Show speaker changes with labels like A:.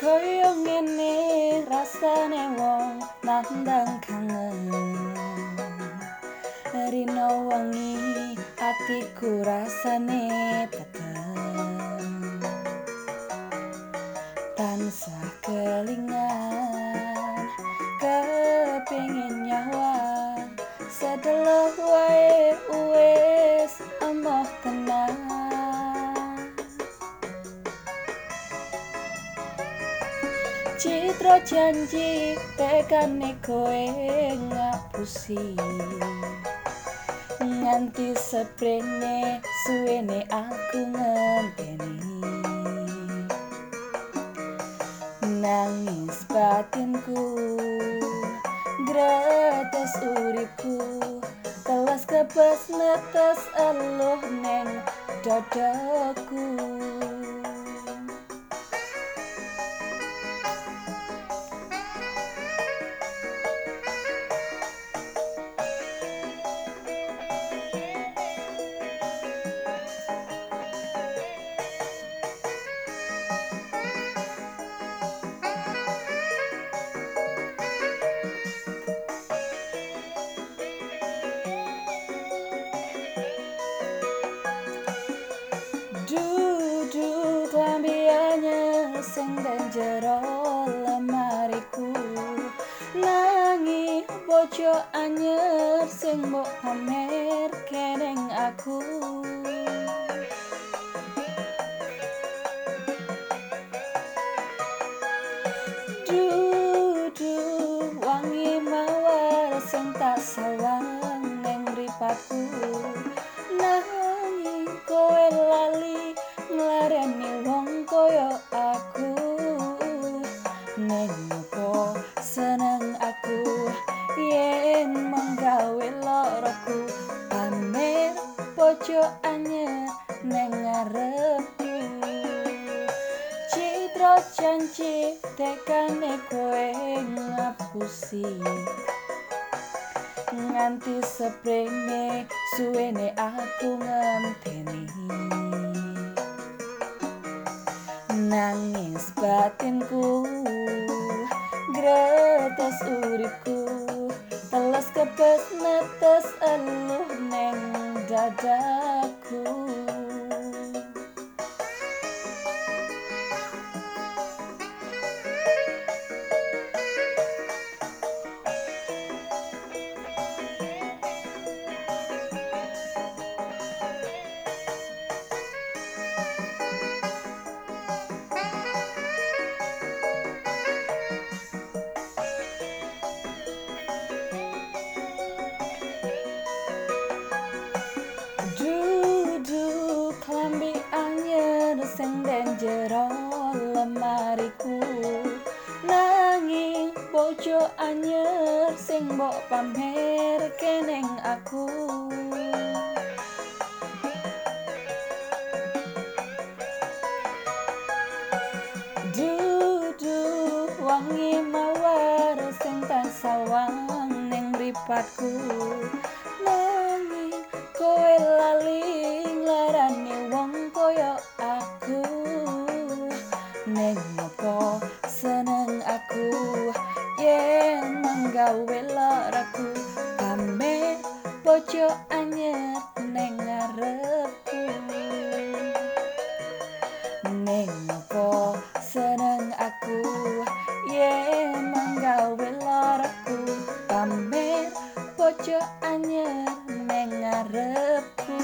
A: koyo ngene rasane wong nandang kangen rino wangi atiku rasane peteng tansah kelingan kepingin nyawa sedelah wae Citra janji tekane kowe ngapusi. Nganti seprene suwene aku ngenteni. Nangis batinku Gretes uripku Telas kebas netes eluh neng dadaku jero lemariku. Nangi bojo anyer sing mbok pamer keneng aku loroku Pamer bojo anyar neng ngarepku Citra janji tekane kowe ngapusi. Nganti seprene suwene aku ngenteni nangis batinku gretes uripku eluh neng dadaku Duduk klambi anyer sing den jero lemariku. Nanging bojo anyer sing mbok pamer keneng aku. Duduk wangi mawar sing sawang ning ripatku gawe lareku ame pojo anyar neng ngarepku. Neng apa seneng aku yen manggawe lareku ame pojo anyar neng ngarepku.